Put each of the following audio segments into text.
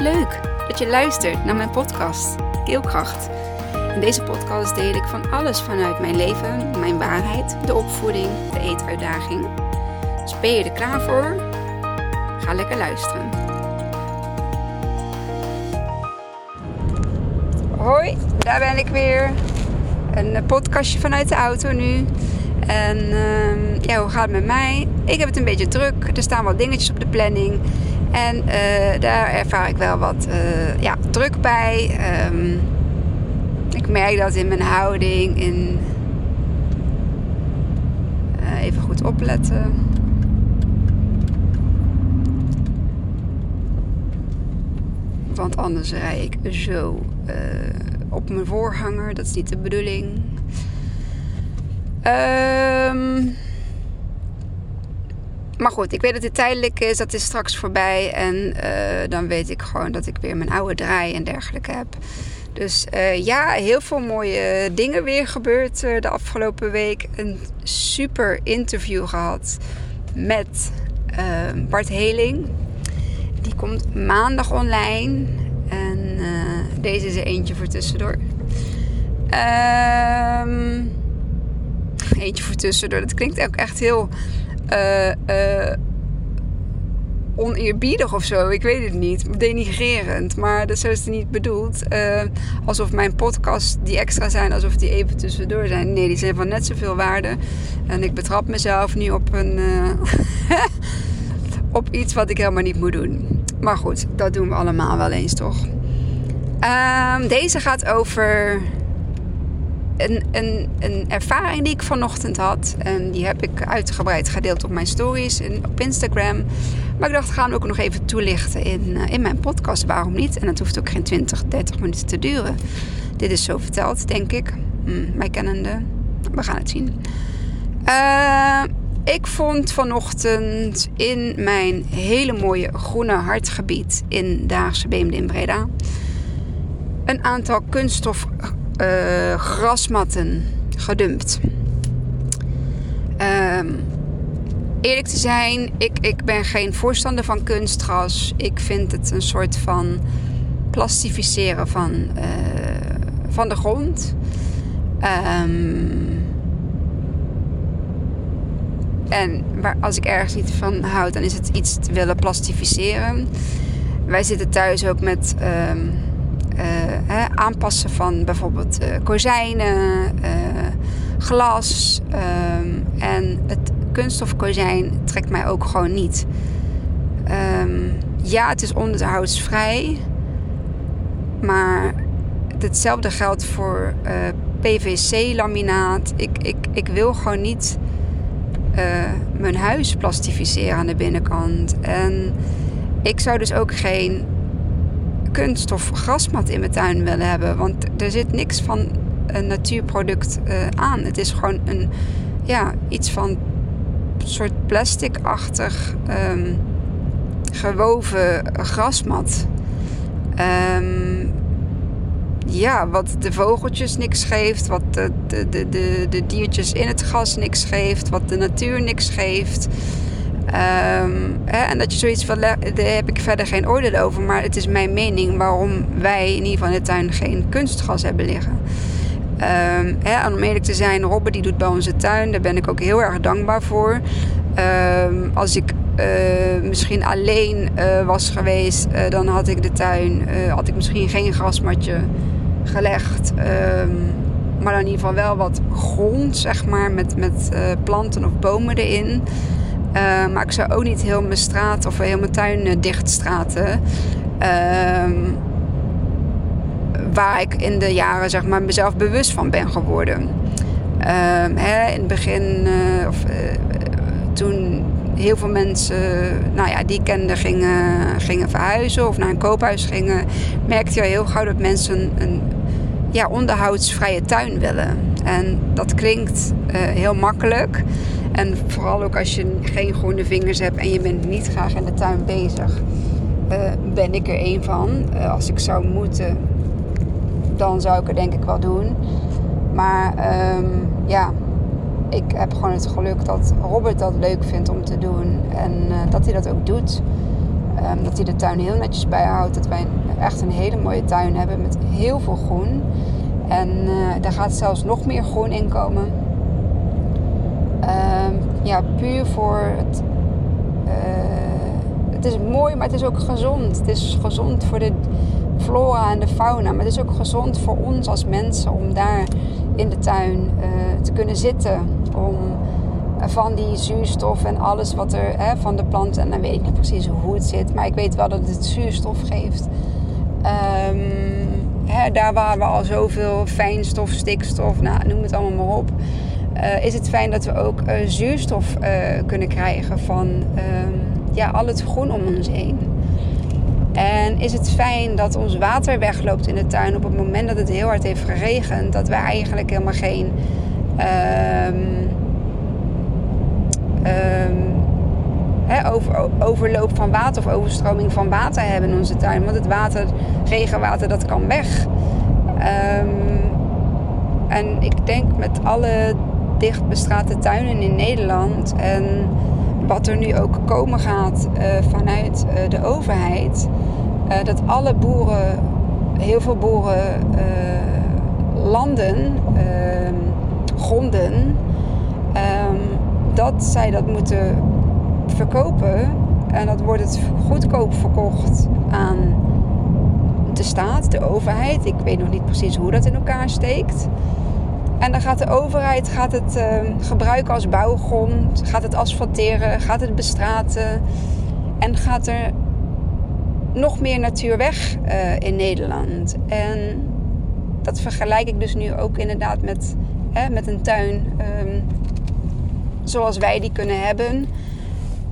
Leuk dat je luistert naar mijn podcast Keelkracht. In deze podcast deel ik van alles vanuit mijn leven, mijn waarheid, de opvoeding, de eetuitdaging. Dus ben je er klaar voor? Ga lekker luisteren. Hoi, daar ben ik weer. Een podcastje vanuit de auto nu. En uh, ja, hoe gaat het met mij? Ik heb het een beetje druk. Er staan wat dingetjes op de planning. En uh, daar ervaar ik wel wat uh, ja, druk bij. Um, ik merk dat in mijn houding, in uh, even goed opletten. Want anders rij ik zo op mijn voorhanger. Dat is niet de bedoeling. Um, maar goed, ik weet dat dit tijdelijk is. Dat is straks voorbij. En uh, dan weet ik gewoon dat ik weer mijn oude draai en dergelijke heb. Dus uh, ja, heel veel mooie dingen weer gebeurd uh, de afgelopen week. Een super interview gehad met Bart Heling. Die komt maandag online. En deze is er eentje voor tussendoor. Ehm eentje voor tussendoor. Dat klinkt ook echt heel oneerbiedig of zo. Ik weet het niet. Denigrerend. Maar dat is het niet bedoeld. Uh, alsof mijn podcasts die extra zijn, alsof die even tussendoor zijn. Nee, die zijn van net zoveel waarde. En ik betrap mezelf nu op een. op iets wat ik helemaal niet moet doen. Maar goed, dat doen we allemaal wel eens toch? Um, deze gaat over een, een, een ervaring die ik vanochtend had. En die heb ik uitgebreid gedeeld op mijn stories en op Instagram. Maar ik dacht, gaan we ook nog even toelichten in, uh, in mijn podcast. Waarom niet? En het hoeft ook geen 20, 30 minuten te duren. Dit is zo verteld, denk ik. Hm, mij kennende. We gaan het zien. Uh, ik vond vanochtend in mijn hele mooie groene hartgebied in Daagse Beemde in Breda... een aantal kunststof uh, grasmatten gedumpt. Um, eerlijk te zijn, ik, ik ben geen voorstander van kunstgras. Ik vind het een soort van plastificeren van, uh, van de grond. Um, en waar, als ik ergens niet van houd, dan is het iets te willen plastificeren. Wij zitten thuis ook met uh, hè, aanpassen van bijvoorbeeld uh, kozijnen, uh, glas. Um, en het kunststof kozijn trekt mij ook gewoon niet. Um, ja, het is onderhoudsvrij. Maar hetzelfde geldt voor PVC-laminaat. Ik, ik, ik wil gewoon niet mijn huis plastificeren aan de binnenkant. En ik zou dus ook geen kunststof grasmat in mijn tuin willen hebben. Want er zit niks van een natuurproduct uh, aan. Het is gewoon een, ja, iets van soort plasticachtig um, gewoven grasmat. Um, ja, wat de vogeltjes niks geeft, wat de, de, de, de, de diertjes in het gras niks geeft, wat de natuur niks geeft. Um, hè, en dat je zoiets van, daar heb ik verder geen oordeel over. Maar het is mijn mening waarom wij in ieder geval in de tuin geen kunstgas hebben liggen. Um, hè, en om eerlijk te zijn, Robbe die doet bij onze tuin. Daar ben ik ook heel erg dankbaar voor. Um, als ik uh, misschien alleen uh, was geweest, uh, dan had ik de tuin, had ik misschien geen grasmatje gelegd. maar dan in ieder geval wel wat grond, zeg maar, met, met planten of bomen erin. Uh, maar ik zou ook niet heel mijn straat of heel mijn tuin uh, dichtstraten. Uh, waar ik in de jaren zeg maar, mezelf bewust van ben geworden. Ehm, hè, in het begin, uh, of, toen heel veel mensen nou ja, die ik kende gingen, gingen verhuizen of naar een koophuis gingen, merkte je heel gauw dat mensen een, een ja, onderhoudsvrije tuin willen. En dat klinkt heel makkelijk. En vooral ook als je geen groene vingers hebt en je bent niet graag in de tuin bezig, uh, ben ik er één van. Uh, als ik zou moeten, dan zou ik het denk ik wel doen. Maar um, ja, ik heb gewoon het geluk dat Robert dat leuk vindt om te doen en uh, dat hij dat ook doet. Um, dat hij de tuin heel netjes bijhoudt. Dat wij echt een hele mooie tuin hebben met heel veel groen. En daar gaat zelfs nog meer groen in komen. Um, ja, puur voor het. Uh, het is mooi, maar het is ook gezond. Het is gezond voor de flora en de fauna. Maar het is ook gezond voor ons als mensen om daar in de tuin uh, te kunnen zitten. Om van die zuurstof en alles wat er hè, van de planten. En dan weet ik niet precies hoe het zit. Maar ik weet wel dat het zuurstof geeft. Um, hè, daar waar we al zoveel fijnstof, stikstof, nou, noem het allemaal maar op. Uh, is het fijn dat we ook uh, zuurstof uh, kunnen krijgen van um, ja, al het groen om ons heen. En is het fijn dat ons water wegloopt in de tuin op het moment dat het heel hard heeft geregend. Dat we eigenlijk helemaal geen um, over, overloop van water of overstroming van water hebben in onze tuin. Want het water, regenwater, dat kan weg. En ik denk met alle dichtbestrate tuinen in Nederland en wat er nu ook komen gaat uh, vanuit uh, de overheid, uh, dat alle boeren, heel veel boeren, landen, ehm, gronden, um, dat zij dat moeten verkopen. En dat wordt het goedkoop verkocht aan de staat, de overheid. Ik weet nog niet precies hoe dat in elkaar steekt. En dan gaat de overheid gaat het uh, gebruiken als bouwgrond, gaat het asfalteren, gaat het bestraten. En gaat er nog meer natuur weg uh, in Nederland. En dat vergelijk ik dus nu ook inderdaad met, hè, met een tuin um, zoals wij die kunnen hebben.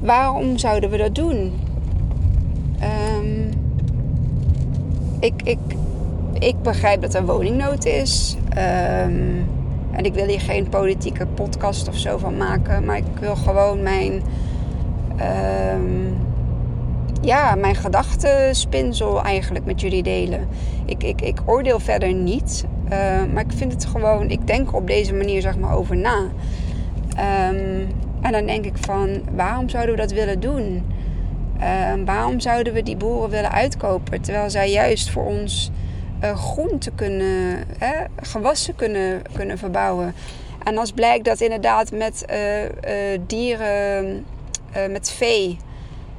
Waarom zouden we dat doen? Um, ik, ik, ik begrijp dat er woningnood is. En ik wil hier geen politieke podcast of zo van maken. Maar ik wil gewoon mijn, um, ja, mijn gedachtenspinsel eigenlijk met jullie delen. Ik, ik, ik oordeel verder niet. Uh, maar ik vind het gewoon, ik denk op deze manier zeg maar over na. Um, en dan denk ik van, waarom zouden we dat willen doen? Uh, waarom zouden we die boeren willen uitkopen? Terwijl zij juist voor ons groenten kunnen, hè, gewassen kunnen, kunnen verbouwen. En als blijkt dat inderdaad met uh, uh, dieren, met vee,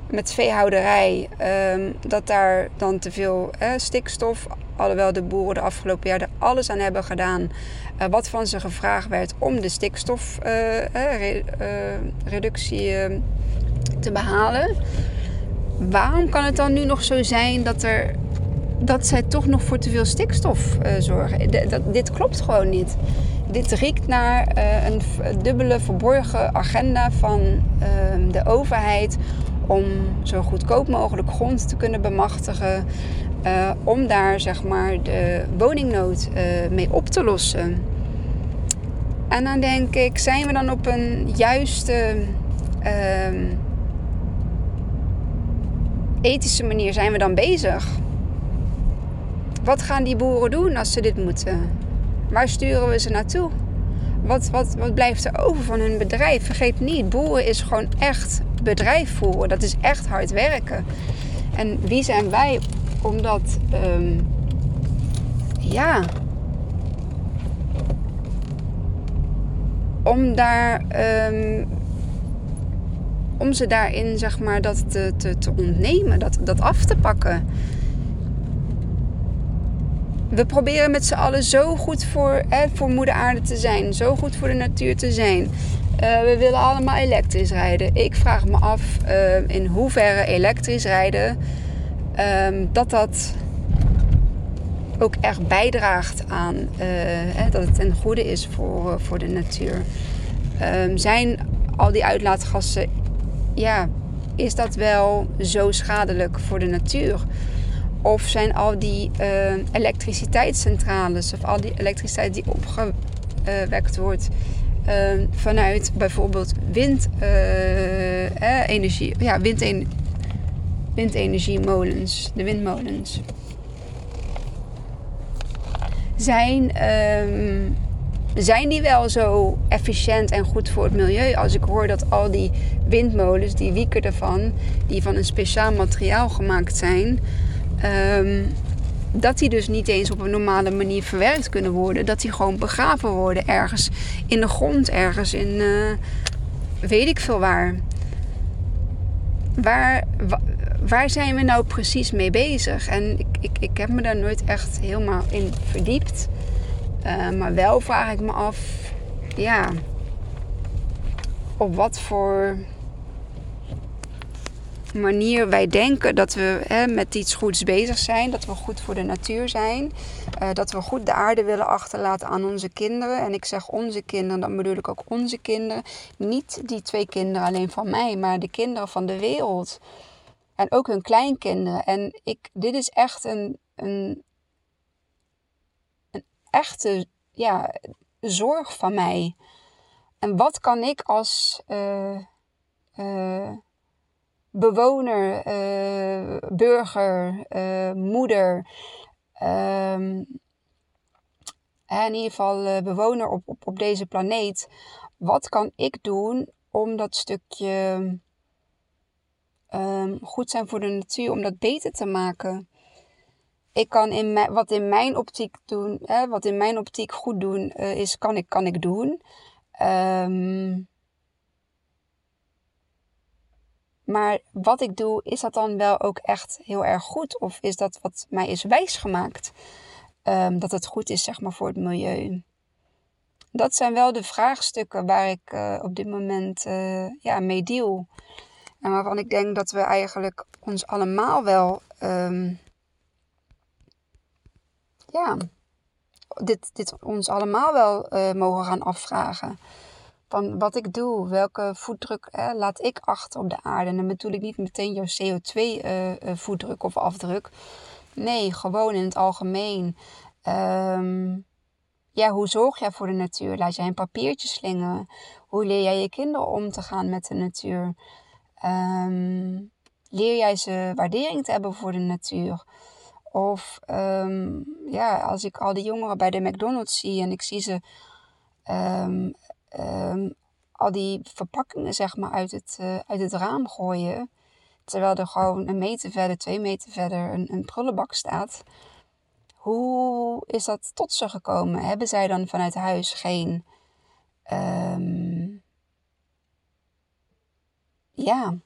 met veehouderij, um, dat daar dan te veel stikstof, alhoewel de boeren de afgelopen jaren alles aan hebben gedaan wat van ze gevraagd werd om de stikstofreductie te behalen. Waarom kan het dan nu nog zo zijn dat er dat zij toch nog voor te veel stikstof uh, zorgen. Dat, dit klopt gewoon niet. Dit riekt naar uh, een dubbele verborgen agenda van uh, de overheid om zo goedkoop mogelijk grond te kunnen bemachtigen. Uh, om daar zeg maar de woningnood mee op te lossen. En dan denk ik, zijn we dan op een juiste ehm, ethische manier zijn we dan bezig? Wat gaan die boeren doen als ze dit moeten? Waar sturen we ze naartoe? Wat, wat, wat blijft er over van hun bedrijf? Vergeet niet, boeren is gewoon echt bedrijf voeren. Dat is echt hard werken. En wie zijn wij om dat, um, ja, om daar, um, om ze daarin, zeg maar, dat te, te, te ontnemen, dat, dat af te pakken we proberen met z'n allen zo goed voor, voor moeder aarde te zijn. Zo goed voor de natuur te zijn. Uh, we willen allemaal elektrisch rijden. Ik vraag me af uh, in hoeverre elektrisch rijden... Uh, dat dat ook echt bijdraagt aan... Eh, hè, dat het ten goede is voor, voor de natuur. Ehm, zijn al die uitlaatgassen... Ja, is dat wel zo schadelijk voor de natuur... Of zijn al die uh, elektriciteitscentrales of al die elektriciteit die opgewekt wordt uh, vanuit bijvoorbeeld windenergie, uh, ja, windener windenergiemolens, de windmolens, zijn um, zijn die wel zo efficiënt en goed voor het milieu? Als ik hoor dat al die windmolens, die wieken ervan, die van een speciaal materiaal gemaakt zijn, ehm, dat die dus niet eens op een normale manier verwerkt kunnen worden. Dat die gewoon begraven worden ergens in de grond, ergens in uh, weet ik veel waar. Waar, waar zijn we nou precies mee bezig? En ik, ik, ik heb me daar nooit echt helemaal in verdiept. Uh, maar wel vraag ik me af, ja, op wat voor manier wij denken dat we hè, met iets goeds bezig zijn, dat we goed voor de natuur zijn, uh, dat we goed de aarde willen achterlaten aan onze kinderen. En ik zeg onze kinderen, dan bedoel ik ook onze kinderen. Niet die twee kinderen alleen van mij, maar de kinderen van de wereld. En ook hun kleinkinderen. En ik, dit is echt een, een, een echte ja, zorg van mij. En wat kan ik als uh, uh, bewoner, uh, burger, moeder, um, in ieder geval bewoner op, op, op deze planeet, wat kan ik doen om dat stukje um, goed zijn voor de natuur, om dat beter te maken? ik kan in mijn, wat in mijn optiek doen, hè, wat in mijn optiek goed doen is, kan ik, kan ik doen. Um, maar wat ik doe, is dat dan wel ook echt heel erg goed? Of is dat wat mij is wijsgemaakt? Um, dat het goed is, zeg maar, voor het milieu. Dat zijn wel de vraagstukken waar ik uh, op dit moment uh, ja, mee deal. En waarvan ik denk dat we eigenlijk ons allemaal wel um, ja, dit, dit ons allemaal wel uh, mogen gaan afvragen. Van wat ik doe, welke voetdruk laat ik achter op de aarde. En dan bedoel ik niet meteen jouw CO2-voetdruk uh, uh, of afdruk. Nee, gewoon in het algemeen. Um, ja, hoe zorg jij voor de natuur? Laat jij een papiertje slingen? Hoe leer jij je kinderen om te gaan met de natuur? Um, leer jij ze waardering te hebben voor de natuur? Of um, ja, als ik al die jongeren bij de McDonald's zie en ik zie ze um, al die verpakkingen zeg maar uit het, uh, uit het raam gooien. Terwijl er gewoon een meter verder, twee meter verder een, een prullenbak staat. Hoe is dat tot ze gekomen? Hebben zij dan vanuit huis geen. ja,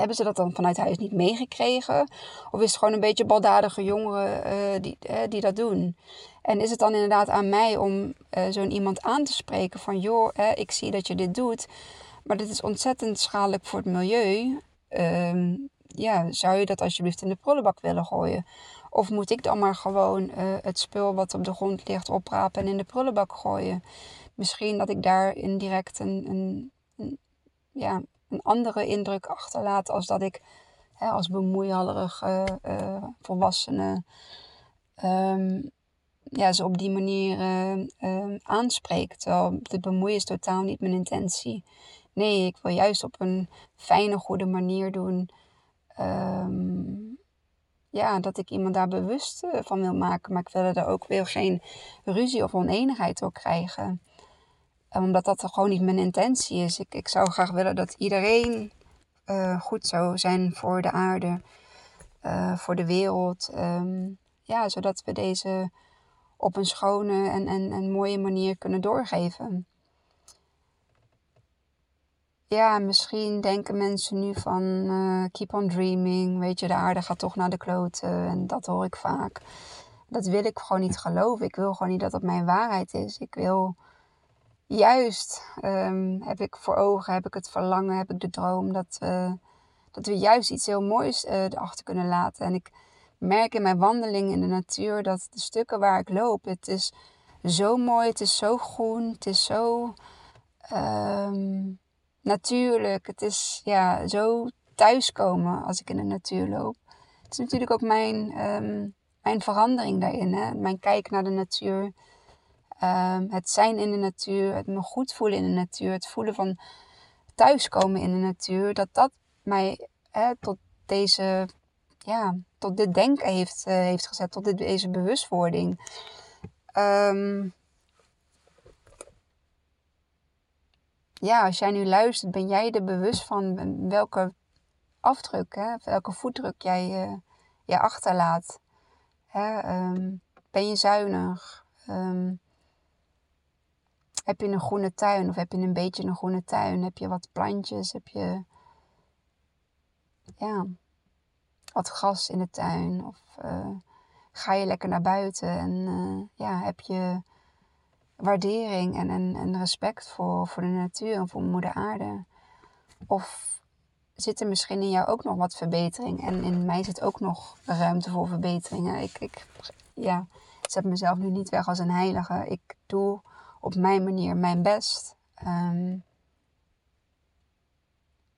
hebben ze dat dan vanuit huis niet meegekregen? Of is het gewoon een beetje baldadige jongeren uh, die, uh, die dat doen? En is het dan inderdaad aan mij om uh, zo'n iemand aan te spreken van... joh, ik zie dat je dit doet, maar dit is ontzettend schadelijk voor het milieu. Ehm, ja, zou je dat alsjeblieft in de prullenbak willen gooien? Of moet ik dan maar gewoon het spul wat op de grond ligt oprapen en in de prullenbak gooien? Misschien dat ik daar indirect een, een ja, een andere indruk achterlaat als dat ik hè, als bemoeihallerig uh, uh, volwassene um, ja, ze op die manier uh, aanspreek. Terwijl de bemoeien is totaal niet mijn intentie. Nee, ik wil juist op een fijne, goede manier doen. Um, ja, dat ik iemand daar bewust van wil maken. Maar ik wil er ook weer geen ruzie of oneenigheid door krijgen omdat dat gewoon niet mijn intentie is. Ik, ik zou graag willen dat iedereen uh, goed zou zijn voor de aarde, uh, voor de wereld. Um, ja, zodat we deze op een schone en, en, en mooie manier kunnen doorgeven. Ja, misschien denken mensen nu van uh, keep on dreaming. Weet je, de aarde gaat toch naar de kloten. En dat hoor ik vaak. Dat wil ik gewoon niet geloven. Ik wil gewoon niet dat dat mijn waarheid is. Ik wil juist um, heb ik voor ogen, heb ik het verlangen, heb ik de droom dat, uh, dat we juist iets heel moois uh, erachter kunnen laten. En ik merk in mijn wandeling in de natuur dat de stukken waar ik loop, het is zo mooi, het is zo groen, het is zo um, natuurlijk. Het is ja, zo thuiskomen als ik in de natuur loop. Het is natuurlijk ook mijn, um, mijn verandering daarin, hè? mijn kijk naar de natuur. Um, het zijn in de natuur, het me goed voelen in de natuur, het voelen van thuiskomen in de natuur, dat dat mij hè, tot deze, ja, tot dit denken heeft, uh, heeft gezet, tot dit, deze bewustwording. Um, ja, als jij nu luistert, ben jij er bewust van welke afdruk, hè, welke voetdruk jij, uh, jij achterlaat. Hè? Ehm, ben je zuinig? Um, heb je een groene tuin of heb je een beetje een groene tuin? Heb je wat plantjes? Heb je ja, wat gras in de tuin? Of uh, ga je lekker naar buiten en uh, ja, heb je waardering en, en, en respect voor, voor de natuur en voor moeder aarde? Of zit er misschien in jou ook nog wat verbetering? En in mij zit ook nog ruimte voor verbeteringen. Ik, ik ja, zet mezelf nu niet weg als een heilige. Ik doe op mijn manier mijn best. Um,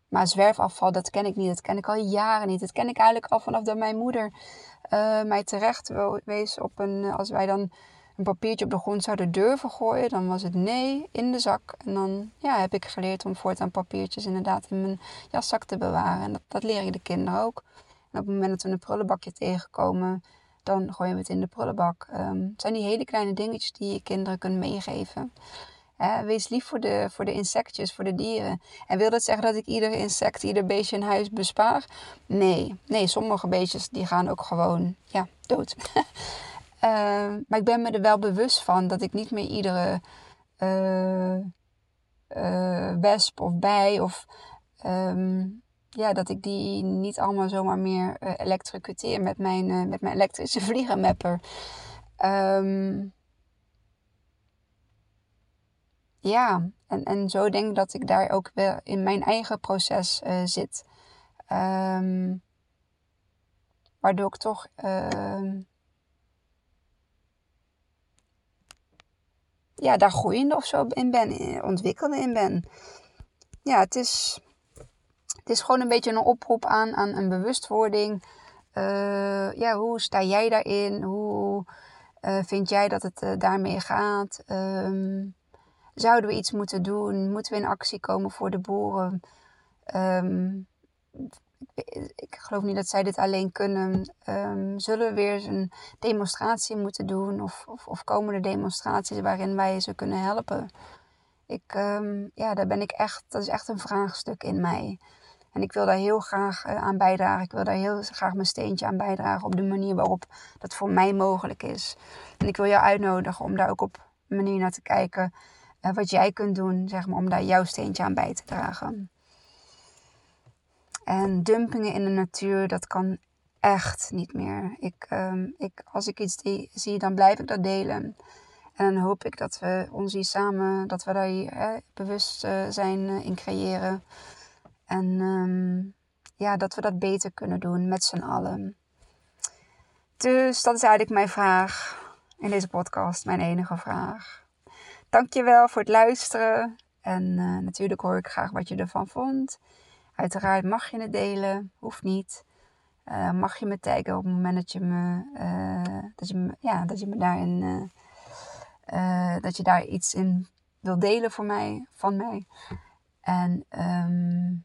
maar zwerfafval, dat ken ik niet. Dat ken ik al jaren niet. Dat ken ik eigenlijk al vanaf dat mijn moeder uh, mij terecht wees op een... Als wij dan een papiertje op de grond zouden durven gooien, dan was het nee in de zak. En dan ja, heb ik geleerd om voortaan papiertjes inderdaad in mijn jaszak te bewaren. En dat, dat leer ik de kinderen ook. En op het moment dat we een prullenbakje tegenkomen, dan gooien we het in de prullenbak. Um, het zijn die hele kleine dingetjes die je kinderen kunt meegeven. wees lief voor de, voor de insectjes, voor de dieren. En wil dat zeggen dat ik ieder insect, ieder beestje in huis bespaar? Nee, nee sommige beestjes die gaan ook gewoon ja, dood. uh, maar ik ben me er wel bewust van dat ik niet meer iedere uh, wesp of bij of um, ja, dat ik die niet allemaal zomaar meer uh, elektrocuteer met mijn, uh, met mijn elektrische vliegenmapper. Um, ja, en, en zo denk ik dat ik daar ook wel in mijn eigen proces uh, zit. Um, waardoor ik toch ja, daar groeiende of zo in ben, ontwikkelde in ben. Ja, het is het is gewoon een beetje een oproep aan, aan een bewustwording. Uh, ja, hoe sta jij daarin? Hoe uh, vind jij dat het uh, daarmee gaat? Um, zouden we iets moeten doen? Moeten we in actie komen voor de boeren? Um, ik, geloof niet dat zij dit alleen kunnen. Um, zullen we weer een demonstratie moeten doen? Of, of, of komen er demonstraties waarin wij ze kunnen helpen? Ik, ja, daar ben ik echt, dat is echt een vraagstuk in mij. En ik wil daar heel graag uh, aan bijdragen. Ik wil daar heel graag mijn steentje aan bijdragen op de manier waarop dat voor mij mogelijk is. En ik wil jou uitnodigen om daar ook op een manier naar te kijken. Uh, wat jij kunt doen, zeg maar, om daar jouw steentje aan bij te dragen. En dumpingen in de natuur, dat kan echt niet meer. Ik, uh, ik, als ik iets zie, dan blijf ik dat delen. En dan hoop ik dat we ons hier samen, dat we daar hier, bewust uh, zijn in creëren. En um, ja, dat we dat beter kunnen doen met z'n allen. Dus dat is eigenlijk mijn vraag in deze podcast, mijn enige vraag. Dankjewel voor het luisteren. En uh, natuurlijk hoor ik graag wat je ervan vond. Uiteraard mag je het delen, hoeft niet. Uh, mag je me taggen op het moment dat je me, uh, dat je ja, dat je me daarin, dat je daar iets in wil delen voor mij, van mij. En um,